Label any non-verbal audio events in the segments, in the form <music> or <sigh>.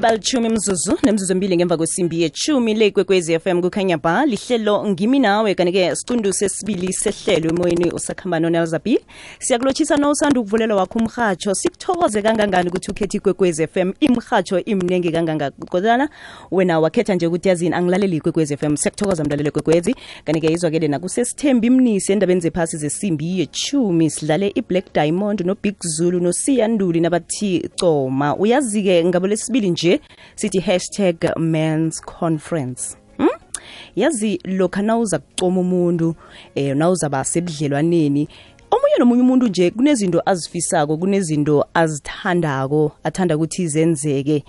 libalitshumi mzuzu nemzuzu mbili ngemva kwesimbi yechumi le kwekwez fm kukhanya ba lihlelo ngimi nawe. Kanike siqundu sesibili sehlelo emoyeni usakhamba nonelzabi siyakulotshisa na usanda ukuvulelwa wakho umrhatsho sikuthokoze kangangani ukuthi ukhethe ikwekwez fm imrhatsho imnengi kanganga kodwana wena wakhetha nje ukuthi yazini angilaleli ikwekwez fm siyakuthokoza mlalelo kwekwezi kanike izwakele nakusesithembi imnisi endabeni zephasi zesimbi yechumi. Sidlale iblack diamond nobig zulu nosiyanduli nabathi coma. Uyazi-ke ngabo lesibili nje sithi hashtag mans conference. Hmm? yazi lokha nawuza kucoma umuntu eh nawuzaba sebudlelwaneni omunye nomunye umuntu nje kunezinto azifisako kunezinto azithandako athanda ukuthi zenzeke.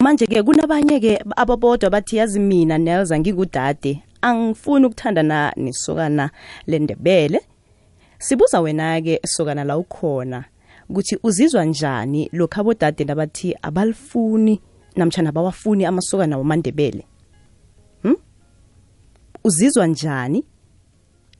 Manje-ke kunabanye-ke ababodwa bathi yazi mina nelza ngingudade angifuni ukuthandana nesokana lendebele. Sibuza wena-ke sokana la ukhona ukuthi uzizwa njani lokhu abodade nabathi abalifuni namtshana bawafuni amasokana wamandebele hmm? uzizwa njani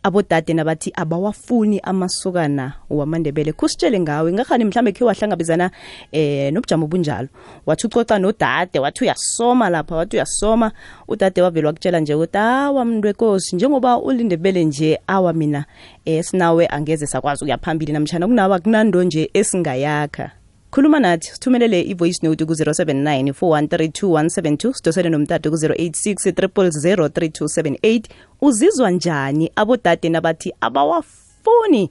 abodade nabathi abawafuni amasokana wamandebele. Kusitshele ngawe ngakhani mhlambe khe wahlangabezana eh nobujamo bunjalo wathi ucoca nodade wathi uyasoma lapha wathi uyasoma. Udade wavele wakutshela nje ukuthi awa mntu wenkosi njengoba ulindebele nje awa mina eh sinawe angeze sakwazi ukuya phambili namtshana kunawa kunando nje esingayakha. Khuluma nathi sithumelele i-voice note ku-079 4132172 sidosele nomtato ku-086 3278 uzizwa njani abodade nabathi abawafuni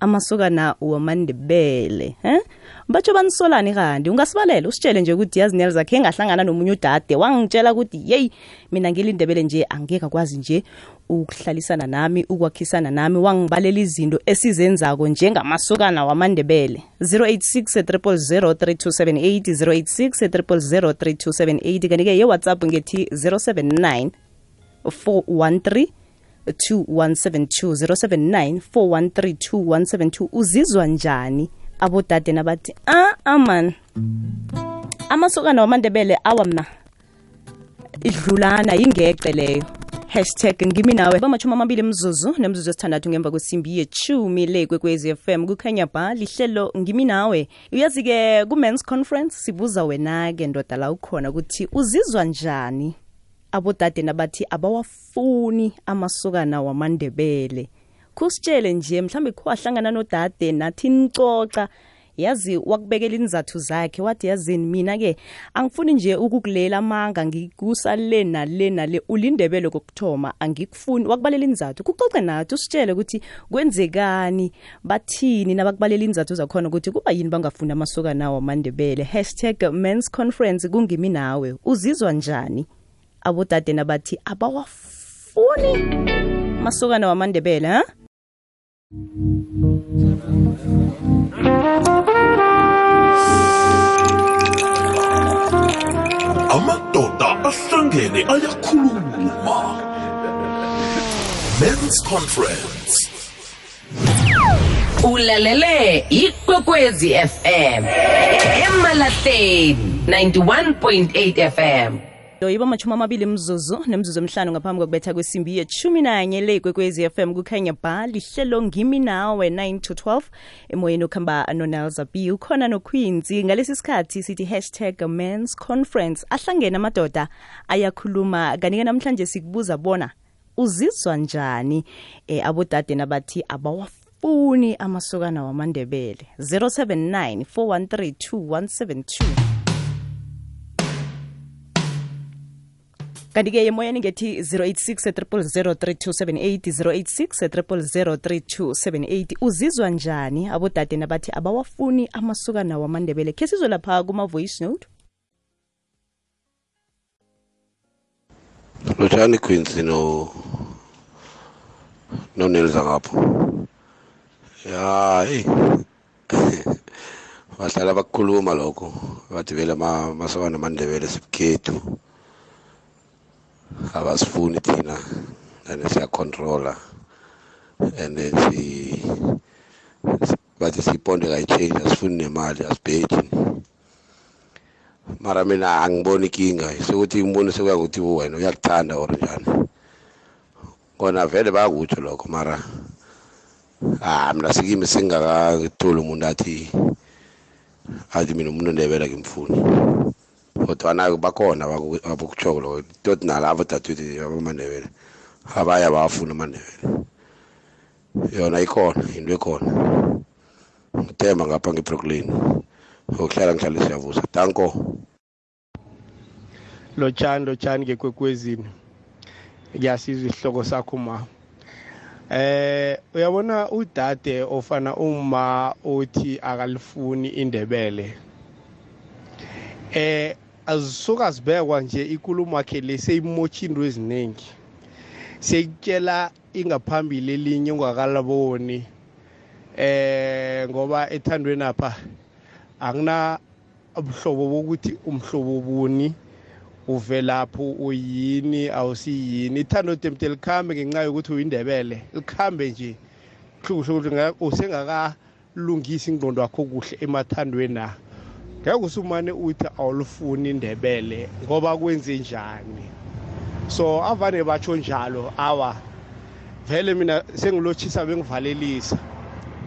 amasokana wamandebele eh batsho banisolani kanti? Ungasibalela usitshele nje ukuthi yazi nel zakhe engahlangana nomunye udade. Wangitshela ukuthi yeyi mina ngilindebele nje angeke akwazi nje ukuhlalisana nami ukwakhisana nami. Wangibalela izinto esizenzako njengamasokana wamandebele. 086 3278 086 3278 kanti-ke ye-whatsapp ngethi 079 413 2172 079 uzizwa njani? Abodade nabathi ah aman amasokana wamandebele awa mna. Idlulana yingece leyo. Hashtag ngimi nawe. Bamachumi amabili mzuzu nemzuzu esithandathu ngemva kwesimbi yechumi le kwekwez f m. Kukhanya ba lihlelo ngimi nawe. Uyazi-ke ku-mans conference sibuza wena-ke ndoda la ukhona ukuthi uzizwa njani abodade nabathi abawafuni amasokana wamandebele. Kusitshele nje mhlambe khuwahlangana nodade nathi nicoca yazi wakubekela inizathu zakhe wathi yazini mina-ke angifuni nje ukukulela amanga ngikusa le nale nale ulindebele kokuthoma angikufuni wakubalela inizathu. Kucoce nathi usitshele ukuthi kwenzekani bathini nabakubalela inizathu zakhona ukuthi kuba yini bangafuni amasokana wamandebele. Hashtag mans conference kungimi nawe uzizwa njani? Abodade nabathi abawafuni. Amasokana wamandebele ha? Amadoda ahlangene ayakhuluma. Men's conference. Ulalele ikwekwezi fm emalahleni 91.8 fm lo yiba amachumi amabili mzuzu nemzuzu emhlanu ngaphambi kokubetha kwesimbi yeshumi nanye le kwekwezi fm kukhanya ba. Lihlelo ngimi nawe 9 to 12 emoyeni okuhamba nonelza b. Ukhona nokhwinzi ngalesi sikhathi sithi hashtag mans conference. Ahlangene amadoda ayakhuluma kanike namhlanje sikubuza bona uzizwa njani? Eh, abodade nabathi abawafuni amasokana wamandebele. 079 413 2172 kanti-ke emoyeni ngethi 086 086 uzizwa njani abodade nabathi abawafuni amasukanawo amandebele khe sizwe lapha kuma-voice note. Lotshani quincy no nonelza ngapho. Ya <laughs> bahlala bakukhuluma lokho. Bathi vele masokana amandebele sibukhethu abasifuni thina and siyacontrola and si bathi siyiponde kayichange asifuni nemali asibheji. Mara mina angiboni inkinga sokuthi ngibone sekuya ukuthi wena uyakuthanda or njani. Kona vele bayakutsho lokho mara ah mina sikimi singakatholi umuntu athi athi mina umuntu ndebela ngimfuni. Kodwana-ke bakhona abaku- abokutshoko lo toti nalabo dadwethu abamandebele abaya bawafuna amandebele yona ikhona into ekhona. Ngithemba ngapha ngebrooklyn. Okuhlala ngihlale siyavusa. Danko. Lotshani lotshani ngekwekwezini? Ngiyasizwa isihloko sakho ma. Eh uyabona udade ofana uma othi akalifuni indebele? Eh azisuka zibekwa nje ikulumo yakhe le seyimotsha into eziningi. Seyitshela ingaphambili elinye ungakalaboni eh ngoba ethandweni apha akuna ubuhlobo bokuthi umhlobo buni uvelapho uyini awusiyini. Ithando temte likhambe ngenxa yokuthi uyindebele likhambe nje. Hlukuhle ukuthi nga- usengakakulungisi ingqondo wakho kuhle emathandweni na ngeke usumane uthi awulufuni indebele ngoba kwenze njani? So avane batsho njalo awa vele mina sengilotshisa bengivalelisa.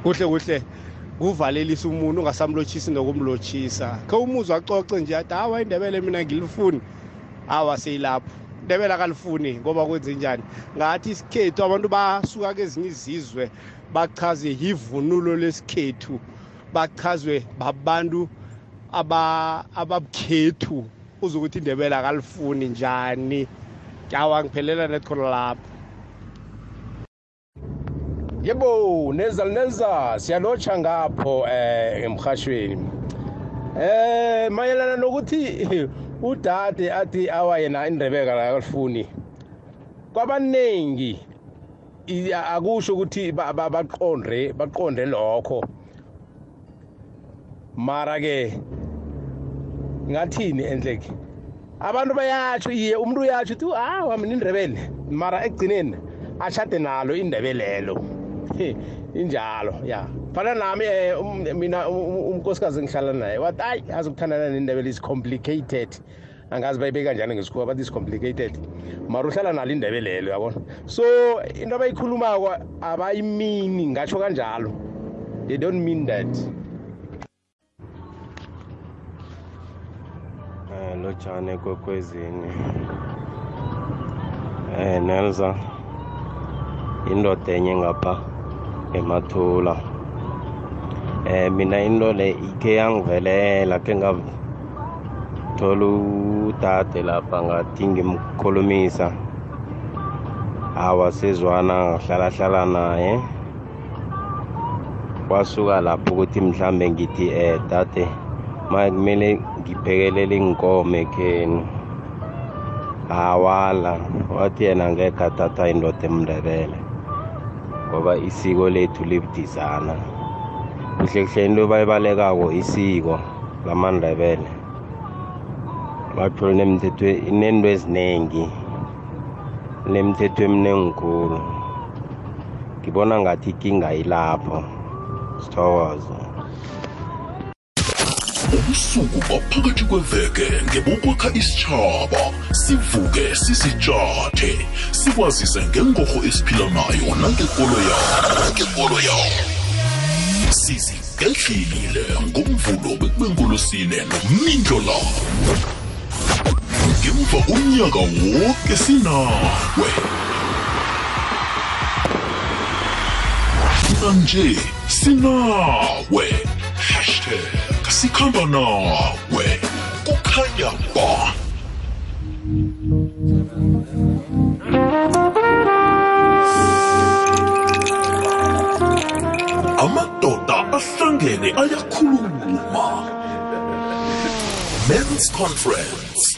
Kuhle kuhle kuvalelisa umuntu ungasamlotshisi nokumlotshisa. Khe umuzwa acoce nje athi hawa indebele mina ngilifuni. Hawa seyilapho. Indebele akalifuni ngoba kwenze njani? Ngathi isikhethu abantu basuka kezinye izizwe bachazwe yivunulo lesikhethu bachazwe babantu aba- ababukhethu uzukuthi indebele akalifuni njani? Hawa ngiphelela net khona lapho. Yebo neza neza siyalotsha ngapho eh emhashweni eh mayelana nokuthi udade athi awa yena indrebeka la akalifuni. Kwabaningi i- akusho ukuthi ba- ba- baqonde baqonde lokho. Mara ke ngathini enhleke abantu bayatsho iye umuntu uyatsho uthi hawa mina indrebele mara ekugcineni ashade nalo indebelelo He, injalo ya. Fana nami eh, um- mina um- um- umnkosikazi engihlala naye wathi hayi azokuthandana nendebele is complicated. Angazi bayibeka njani ngesikhuwa bathi is complicated. Mara uhlala nalo indebelelo yabona? So into abayikhulumako abayimini ngatsho kanjalo. They don't mean that. Eh lotshane kwekwezini eh Nelza indoda enye ngapha emathula. Eh mina into le ikhe yangivelela ke ngathola udade lapha ngathi ngimkhulumisa. Awasizwana ngahlala hlala naye. Kwasuka lapho ukuthi mhlambe ngithi eh dade ma kumele ngiphekelele inkomo ekheni awala. Wathi yena ngekhe athatha indoda emndebele ngoba isiko lethu libudisana kuhle kuhle into bayibalekako isiko lamandebele. Batho linemthetho inento eziningi linemthetho eminingi khulu. Ngibona ngathi ikinga ilapho sithokoze. Ubusuku baphakathi kweveke ngebokwakha isitshaba sivuke sizitshathe sikwazise ngengogo esiphila nayo nangekolo yawo nangekolo yawo sizigedlile ngomvulo bekubenkolosine nomnindlolalo ngemva umnyaka woke sinawe. Manje sinawe. Hashtag sikhamba nawe kukhanya ba. Amadoda ahlangene ayakhuluma. Men's conference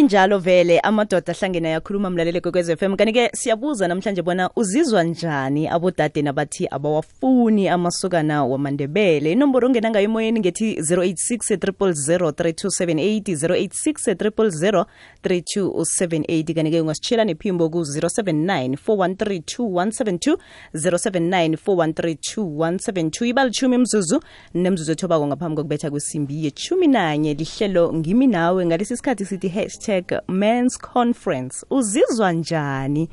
injalo vele amadoda ahlangene ayakhuluma mlalele kwekwez FM kanti-ke siyabuza namhlanje bona uzizwa njani abodade nabathi abawafuni amasukana wamandebele? Inomboro ongena ngayo emoyeni ngethi 086 086 3278 kanti-ke ungasitshela nephimbo ku-079 413 079 413 ibalitshumi mzuzu nemzuzu ethobako ngaphambi kokubetha kwesimbi yechumi nanye. Lihlelo ngimi nawe ngalesi sikhathi sithi hashtag mans conference. Uzizwa njani?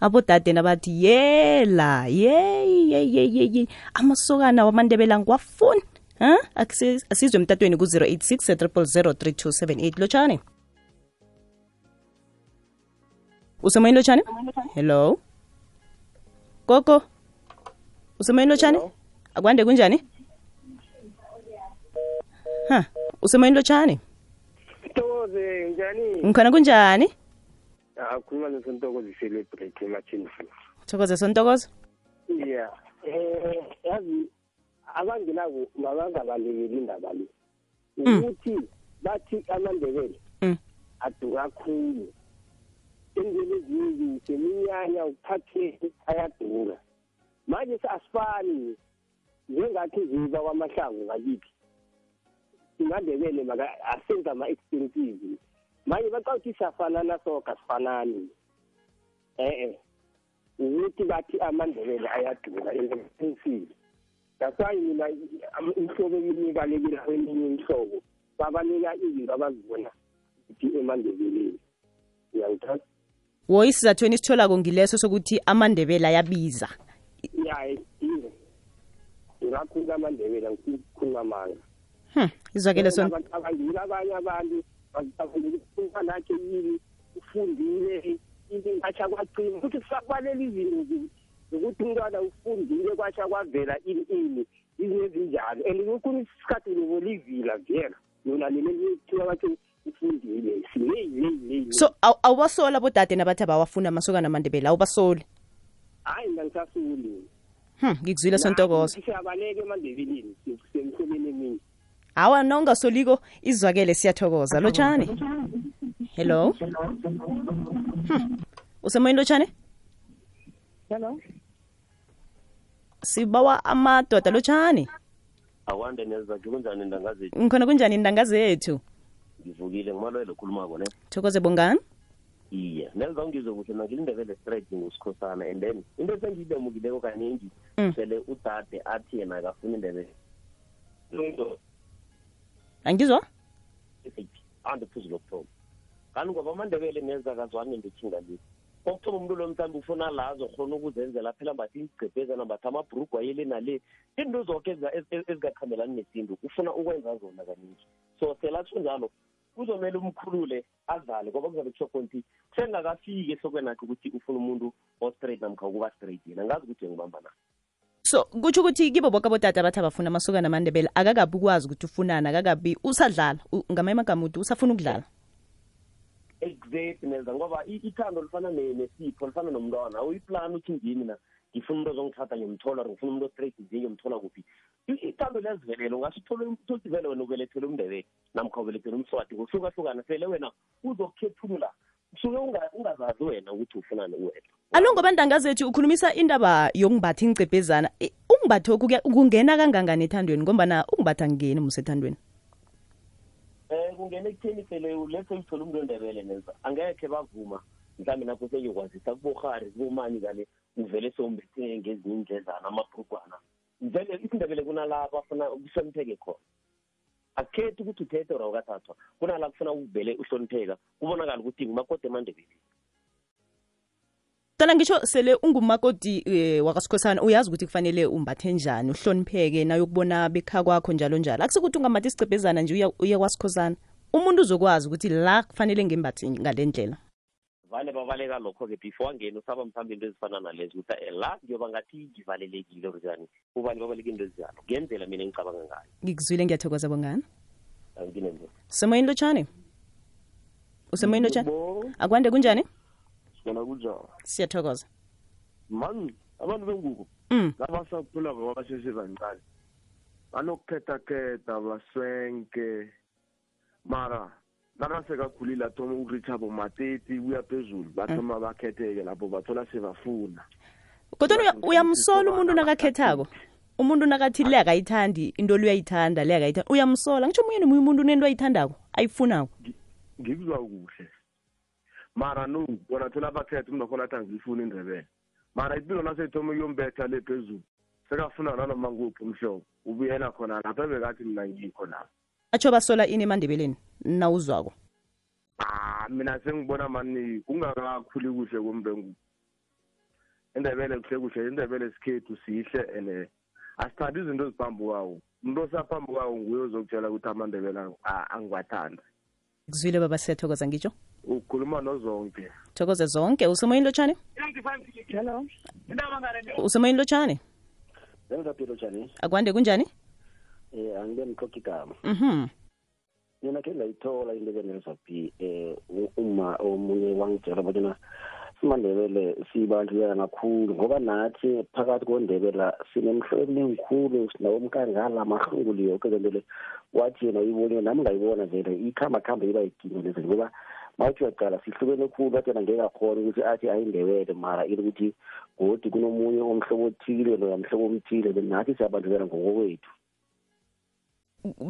Abodade abathi yela yeyi yeyi yeyi yeyi amasokana wamandebela ngiwafuni ha? Asizwe emtatweni ku-086 3278 lotshani? Usemoyeni lotshani? Hello? Koko usemoyeni lotshani? Akwande kunjani? Ha usemoyeni lotshani Thokoze njani? ngikhona kunjani Ah khuluma nesontokoze celebrate emachini. thokoze sontokozo Yeah. Eh yazi abangenako mabangabalekeli indaba le. Ukuthi bathi amandebele Mm. aduka kakhulu. Indlela eziningi seminyanya ukuphatheni ayadura. Manje asifani njengathi ziba kwamahlangu ngakithi. Imandebele maka asenza ama expensive. Manje baqawuthi siyafanana soka sifanani. Eh eh. ukuthi bathi amandebele ayadura expensive that's why mina am- imihlobo emini ibalekela kweminye imihlobo. Babanika izinto abazibona ukuthi emandebeleni. Uyangithatha wo isizathu esitholako ngileso sokuthi amandebele ayabiza. Ya iye. Ngakhulu amandebele angikhuluma amanga hmm. izwakele son abangile abanye abantu umntwana akhe yini ufundile into kwatsha kwaqina. Ukuthi kusakubalela izinto zi- zokuthi umntwana ufundile kwatsha kwavela ini ini izinto ezinjalo. And kukhona isikhathi lobolivila vela yona lelekuthiwa bathi ufundile sineyi neyi neyi so aw- awubasola bodade nabathi abawafuna amasokana amandebele awubasoli hayi mina ngisasuli hmm. ngikuzwile sontokozo. Siyabaleka emandebeleni semhlobeni eminye. Hawa nonga ungasoliko izwakele siyathokoza. Lotshani hello? Hmm. usemoyeni lotshani hello? Sibawa amadoda lotshani awanda nezakhe kunjani ndanga zethu ngikhona kunjani indanga zethu ngivukile ngimalwele khulumako ne? Thokoze bongani. Iye nenza ungizwe kuhle nangilindebele straight ngusikhosana and then into esengiyidemukileko kaningi Mm. sele udade athi yena akafuni indebele angizwa? Ande phuzu lokuthoma kanti ngoba amandebele neza akazwani ndethinga le kokuthoma umuntu lo mhlawumbe ufuna la azokhona ukuzenzela phela mbathi iingcebhezana mbathi amabhrugu ayele nale. Into zoke eziga- ez- ez- ezingaqhamelani nesintu ufuna ukwenza zona kaningi. So selatsho njalo kuzomele umkhulule adlale ngoba kuzabe kusho konti sengakafiki ehlokwenakhe ukuthi ufuna umuntu o-straight namkha ukuba straight yena. Ngazi ukuthi ngibamba na. So kutsho ukuthi kibo boke abodade abathi abafuna amasokana amandebele akakabi ukwazi ukuthi ufunani akakabi usadlala. U- ngamanye amagama uthi usafuna ukudlala. Exact neza ngoba i- ithando lifana ne- nesipho lifana nomntwana. Awuyiplani uthi ngimi na? Ngifuna umuntu ozongithatha ngiyomthola or ngifuna umuntu o-straight nje ngiyomthola kuphi? I- ithando liyazivelela ungasho uthole uthi vele wena ubelethele umndebele namkha ubelethele umswati ngohlukahlukana sele wena uzokukhethulula suke unga- ungazazi wena ukuthi ufunani uwena alo ngoba ntanga zethu ukhulumisa indaba yokungibatha ingcebhezana. I- ukungibatho kuke- kungena kangangani ethandweni? Ngombana ukungibatha ngeni musethandweni. Um kungena ekutheni sele lethe uthole umuntu ondebele neza angekhe bavuma mhlawumbe nakho sengiyokwazisa kuborhari kubomani kale uvele sewumbethe ngezinye indledlana amabrugwana vele isindebele kunalapho afuna kuhlonipheke khona. Akukhethi ukuthi uthethe ora ukathathwa kunala kufuna uvele uhlonipheka kubonakala ukuthi ngumakoti emandebeleni tala ngisho sele ungumakoti eh, wakasikhosana uyazi ukuthi kufanele umbathe njani uhlonipheke nayokubona bekha kwakho njalo njalo. Akusikuthi ungambathi isicebhezana nje uye kwasikhosana. Umuntu uzokwazi ukuthi la kufanele ngembathi ngale ndlela vale babaleka lokho-ke before angene usaba mhlawumbe into ezifana nalezo ukuthi eh, la ngiyoba ngathi ngivalelekile orjani ubani babaleka into ezinjalo? Ngendlela mina engicabanga ngayo. Ngikuzwile ngiyathokoza bongani. Anginento semoyeni lotshani? Usemoyeni lotshani? Akwande kunjani? Sona kunjani? Siyathokoza. Mani abantu bengubo. Mm. nabasakhulako babasheshe bancane. Banokukhetha-khetha baswenke. Mara nakasekakhulile athoma ukuritha bomateti kuya phezulu bathoma bakhetheke lapho bathola sebafuna kodwa uya- uyamsola umuntu nakakhethako? umuntu nakathi le akayithandi into le uyayithanda le akayithandi. Uyamsola ngitsho omunye nomunye umuntu unento ayithandako ayifunako. Ngikuzwa kuhle. Mara no wona thola bakhetha umuntu akhona athi angiyifuni indebele. Mara ipilo naseyithoma kuyombetha le phezulu sekafuna nanoma nguphi umhlobo ubuyela khona lapho ebekathi mina ngikho lapho atsho basola ini emandebeleni nawuzwako. Ah mina sengibona mani kungakakhuli kuhle kombengu indebele kuhle kuhle indebele sikhethu sihle and asithandi izinto eziphambukawo umuntu osaphambukawo nguye ozokutshela ukuthi amandebele ang- a- angiwathanda kuzwile baba siyathokoza ngitsho ukhuluma nozonke. Thokoze zonke. Usemoyini lotshani hello. Usemoyeni lotshani akwande kunjani Eh angibe ngiqoqa igama. mhm Mina ke ngayithola into benelizaphi eh u- uma omunye wangitshela bona simandebele sibandlulana kakhulu ngoba nathi phakathi kondebela sinemhlobo emikhulu sinawo umkangala amahlunguli yonke lento le wathi yena uyibone nami ngayibona vele ikhamba khamba iba yidingo lezi ngoba mawuthi uyaqala sihlukene khulu wathi yena ngeke akhona ukuthi athi ayindebele mara ile ukuthi godi kunomunye omhlobo othile loya mhlobo omthile nathi siyabandlulana ngokokwethu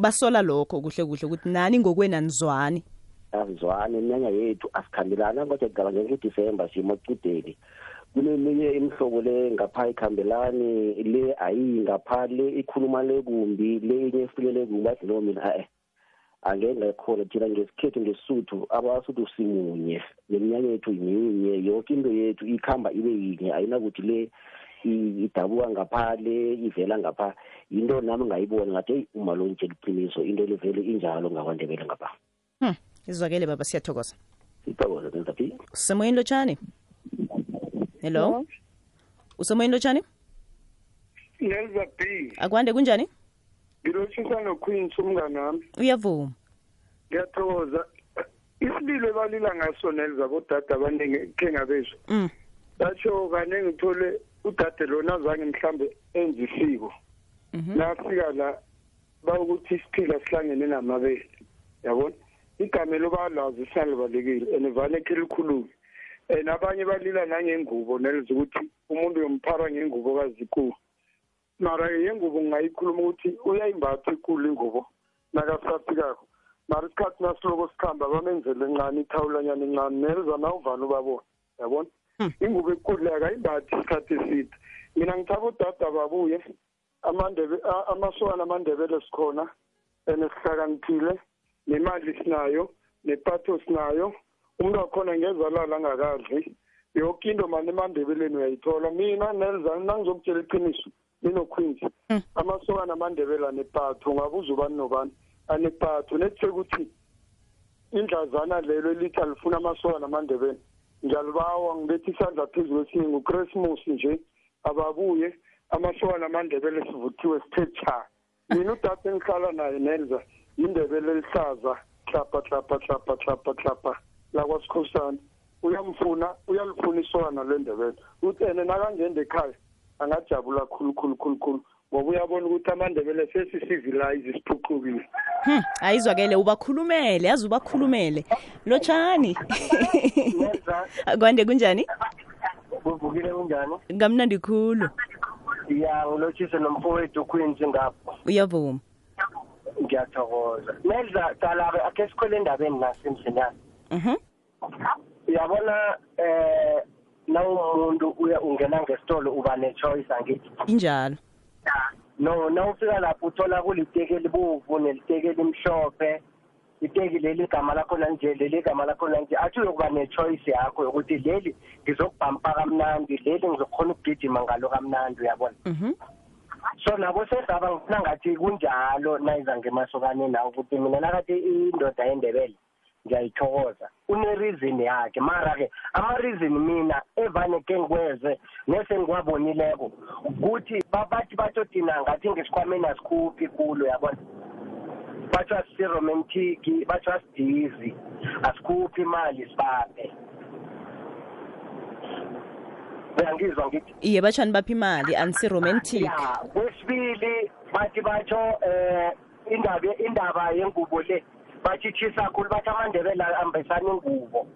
basola lokho kuhle kuhle ukuthi nani ngokwena nizwani? Azwane iminyanya yethu asikhambelana kodwa ngicabanga ngedisemba simacudeni kuneminye imihlobo le ngapha ikhambelani le ayiyi ngapha le ikhuluma le kumbi le inye ifilele kumbi athi no mina a-e angeke ngayikhona thina ngesikhethu ngesuthu abasuthu simunye. Neminyanya yethu yinye yonke into yethu ikhamba ibe yinye ayinakuthi le idabuka ngaphale ivela ngapha. Yinto nami ngayibona ngathi eyi uma lo ntshela iqiniso into livele injalo ngakwandebele ngapha. Hmm izwakele baba siyathokoza. Sithokoze nenzaphi usemoyeni lotshani? Hello? Usemoyeni lotshani? Nelza B akwande kunjani? Ngilotshisa noQueens umngane wami uyavuma. Ngiyathokoza. Isililo ebalila ngaso Nelza bodada abaningi khe ngabezwa. Batsho basho kane ngithole udade lona azange mhlambe enze isiko. Nafika la bawukuthi isiphila sihlangene namabele yabona? Igama elobalazi isalibalekile and vane khe likhulume. And abanye balila nangengubo nelza ukuthi umuntu uyomphara ngengubo kazikulu mara yengubo ngingayikhuluma ukuthi uyayimbatha ikulu ingubo nakasafikako. Mara isikhathi nasiloko sikhamba bamenzele encane ithawulanyana encane nelza nawuvana ubabona yabona? Ingubo ekulu leyo akayimbathi isikhathi eside. Mina ngithaba udada babuye amandebe a- amasokana amandebele sikhona and sihlakaniphile nemali sinayo nepatho sinayo. Umuntu wakhona ngezalala angakadli. Yoke into mani emandebeleni uyayithola. Mina nelza nangizokutshela iqiniso ninoqueens amasokana amandebele anepatho ungabuza ubani nobani anepatho. Nethe ukuthi indlazana lelo elithi alifuna amasokana amandebele. Ngiyalibawa ngibethi isandla phezu kwesinye ngukresimusi nje ababuye amasokana amandebele sivuthiwe sithe cha mina udade engihlala naye nelza yindebele elihlaza hlapha hlapha hlapha hlapha hlapha lakwasikhosana uyamfuna uyalifuna isokana lendebele uthi ene nakangenda ekhaya angajabula khulu khulu khulu khulu. Ngoba uyabona ukuthi amandebele sesisivilize isiphucukile hmm ayizwakele ubakhulumele yazi ubakhulumele. Lotshani. Akwande kunjani? Kuvukile kunjani? Ngamnandi khulu. Ya ngilotshise nomfowethu uqueens ngapho. Uyavuma. Ngiyathokoza. Nedla calabe akhe sikhwele endabeni nasi emzini yami mhm. Uyabona eh nawumuntu uya ungena ngesitolo uba ne-choice angithi. Injalo. No nawufika lapho uthola kuliteki elibovu neliteki elimhlophe iteki leli igama lakhona nje leli igama lakhona nje athi uyokuba ne-choice yakho yokuthi leli ngizokubhampa kamnandi leli ngizokhona ukugijima ngalo kamnandi uyabona? Mhm. So nabo sesaba ngifuna ngathi kunjalo nayiza ngemasokane nawo ukuthi mina nakathi indoda yendebele ngiyayithokoza. Une-reason yakhe mara-ke ama-reason mina evane ke ngikweze nese ngiwabonileko ukuthi babathi batsho thina ngathi ngesikhwameni asikhuphi kulo yabona? Batsho asiromantiki batsho asidizi asikhuphi imali sibaphe uyangizwa ngithi? Iye batshani bapha imali? Anisi-romantic ya kwesibili bathi batsho eh indaba indaba yengubo le bachitshisa khulu bathi amandebele ambesana ingubo.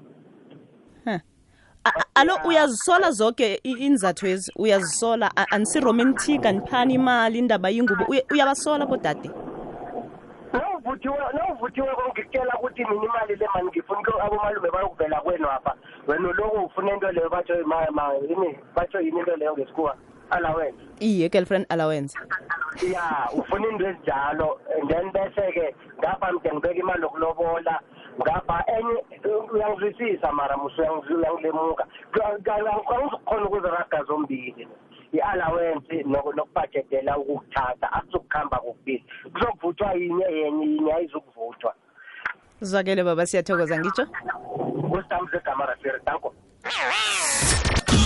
Alo uyazisola zonke i- inzathu ezi? Uyazisola? Anisi-romantic aniphani imali indaba yingubo? Uya- uyabasola bodade? Nawuvuthiwe nawuvuthiwe ngikutshela ukuthi mina imali le mani ngifuna abomalume bayokuvela kwenu apha. Wena uloko ufuna into leyo batsho ma- yini batsho yini into leyo ngesikhuwa allowance iye girlfriend allowance ya ufuna into ezinjalo. And then bese-ke ngapha mde ngibeka imali yokulobola ngapha enye uyangizwisisa mara musa uyangilemuka angizukukhona ukuziraga zombili. I-allowance noku- nokubhajedela ukukuthatha akuzokuhamba kokubili. Kuzokuvuthwa yinye yenye yinye ayizukuvuthwa. Zwakele baba siyathokoza ngitsho? Kusitambuse egama rafiri danko.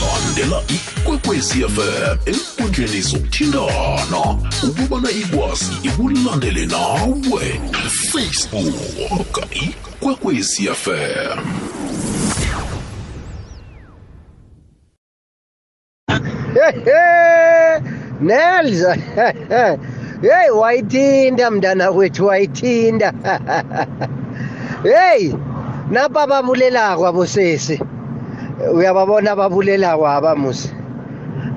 Landela ikwekwezi fm enkundleni zokuthintana. Ukubana ikwazi ikulandele nawe. Facebook ikwekwezi fm Nelza hey <laughs> wayithinda mntana wethu wayithinda <laughs> hey napa babulelako abosesi uyababona babulelako abamusi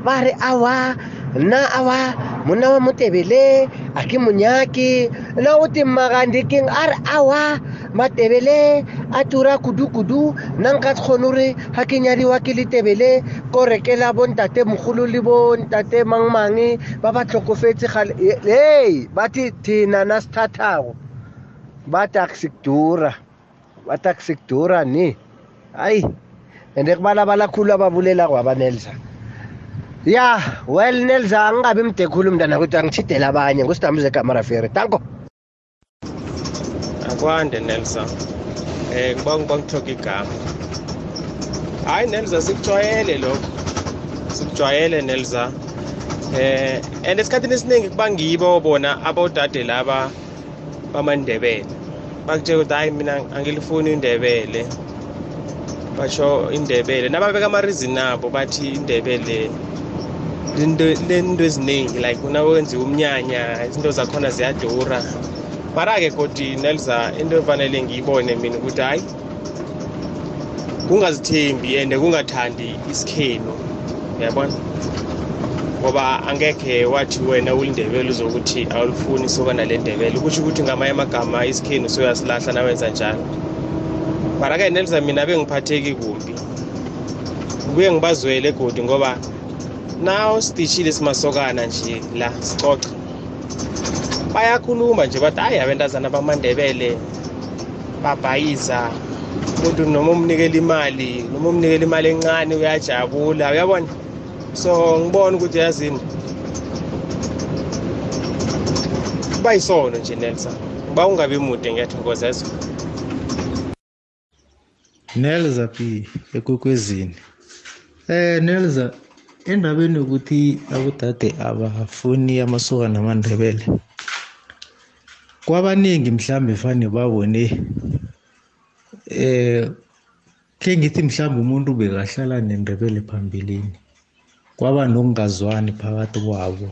ba re awa nna awa monna wa motebele a ke monyake. Na o temmakandi keng a re awa matebele a tura kudu-kudu nna nka kgone gore ga ke nyadiwa ke letebele ko rekela bontate mogolo le bontate mangmang ba ba tlhokofetse gale hei ba thi thina na sithathago ba taxikdura ba taxikdura ni ende kubalabala khulu ababulelako abanelsa ya well nelza angingabi mde khulu mntana kwethu angitshidela abanye. Ngusidambuze kamarafere tanko akwande nelson eh kuba ngiba ngithoka igama. Hayi nelza sikujwayele lokho sikujwayele nelza. Eh and esikhathini esiningi kuba ngibo bona abodade laba bamandebele. Bakutshela ukuthi hayi mina angilifuni indebele basho indebele. Nababeka amarizini abo bathi indebele lento eziningi like unawenziwa umnyanya izinto zakhona ziyadura. Mara-ke godi nelza into efanele ngiyibone mina ukuthi hayi kungazithembi and kungathandi isikhenu uyabona? Ngoba angekhe wathi wena ulindebele uzokuthi awulifuni isokana le ndebele. Kusho ukuthi ngamanye amagama isikhenu soyasilahla nawenza njalo. Mara-ke nelza mina bengiphatheki kumbi kuye ngibazwele godi ngoba naw sidishile simasokana nje la sicoca. Bayakhuluma nje bathi hayi abentazana bamandebele babhayiza. Umuntu noma umnikela imali noma umnikela imali encane uyajabula. Uyabona? So ngibona ukuthi yazini kuba yisono nje nelson. Uba ungabi mude ngiyathokoza ezwa nelza p ekwekwezini. Eh nelza endabeni yokuthi abodade abafuni amasokana amandebele kwabaningi mhlambe fane babone eh ke ngithi mhlambe umuntu bekahlala nendebele phambilini kwaba nokungazwani phakathi kwabo.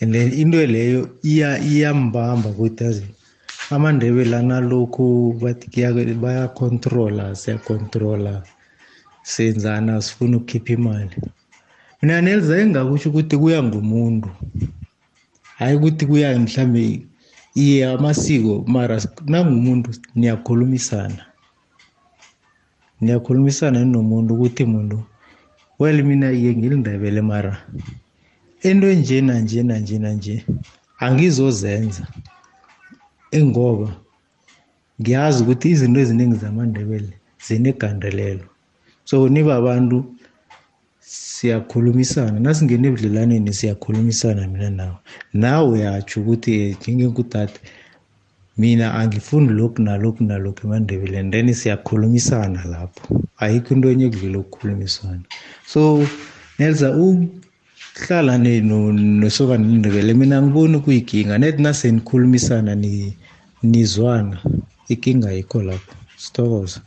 And then into leyo iya iyambamba ukuthi amandebele analokhu bayacontrola siyacontrola senzana sifuna ukukhipha imali. Mina nelza engakusho ukuthi kuya ngumuntu. Hayi ukuthi kuya mhlambe iye amasiko mara nangumuntu niyakhulumisana. Niyakhulumisana nomuntu ukuthi muntu well mina iye ngilindebele mara into enje nanje nanje nanje angizozenza. Engoba ngiyazi ukuthi izinto eziningi zamandebele zinegandelelo. So niba abantu siyakhulumisana. Nasingena ebudlelaneni siyakhulumisana mina nawe. Nawe uyatsho ukuthi eh, njengenkutata mina angifuni lokhu nalokhu nalokhu emandebeleni then siyakhulumisana lapho. Ayikho into enye kudlula ukukhulumisana. So nelza no- nosokana lindebele mina angiboni kuyinkinga. Net nasenikhulumisana ni- nizwana ikinga yikho lapho. Sithokoza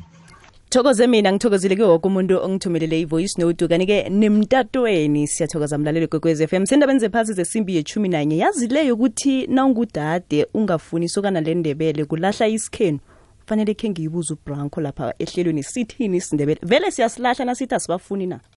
thokoze mina ngithokozile ke woke umuntu ongithumelele i-voice note. Kanti-ke nemtatweni siyathokoza mlaleli kwekwez f m. Sendabeni zephasi zesimbi yechumi nanye yazi leyo ukuthi nawungudade ungafuni isokana lendebele kulahla isikhenu fanele khe ngiyibuze ubranco lapha ehlelweni sithini isindebele? Vele siyasilahla nasithi asibafuni na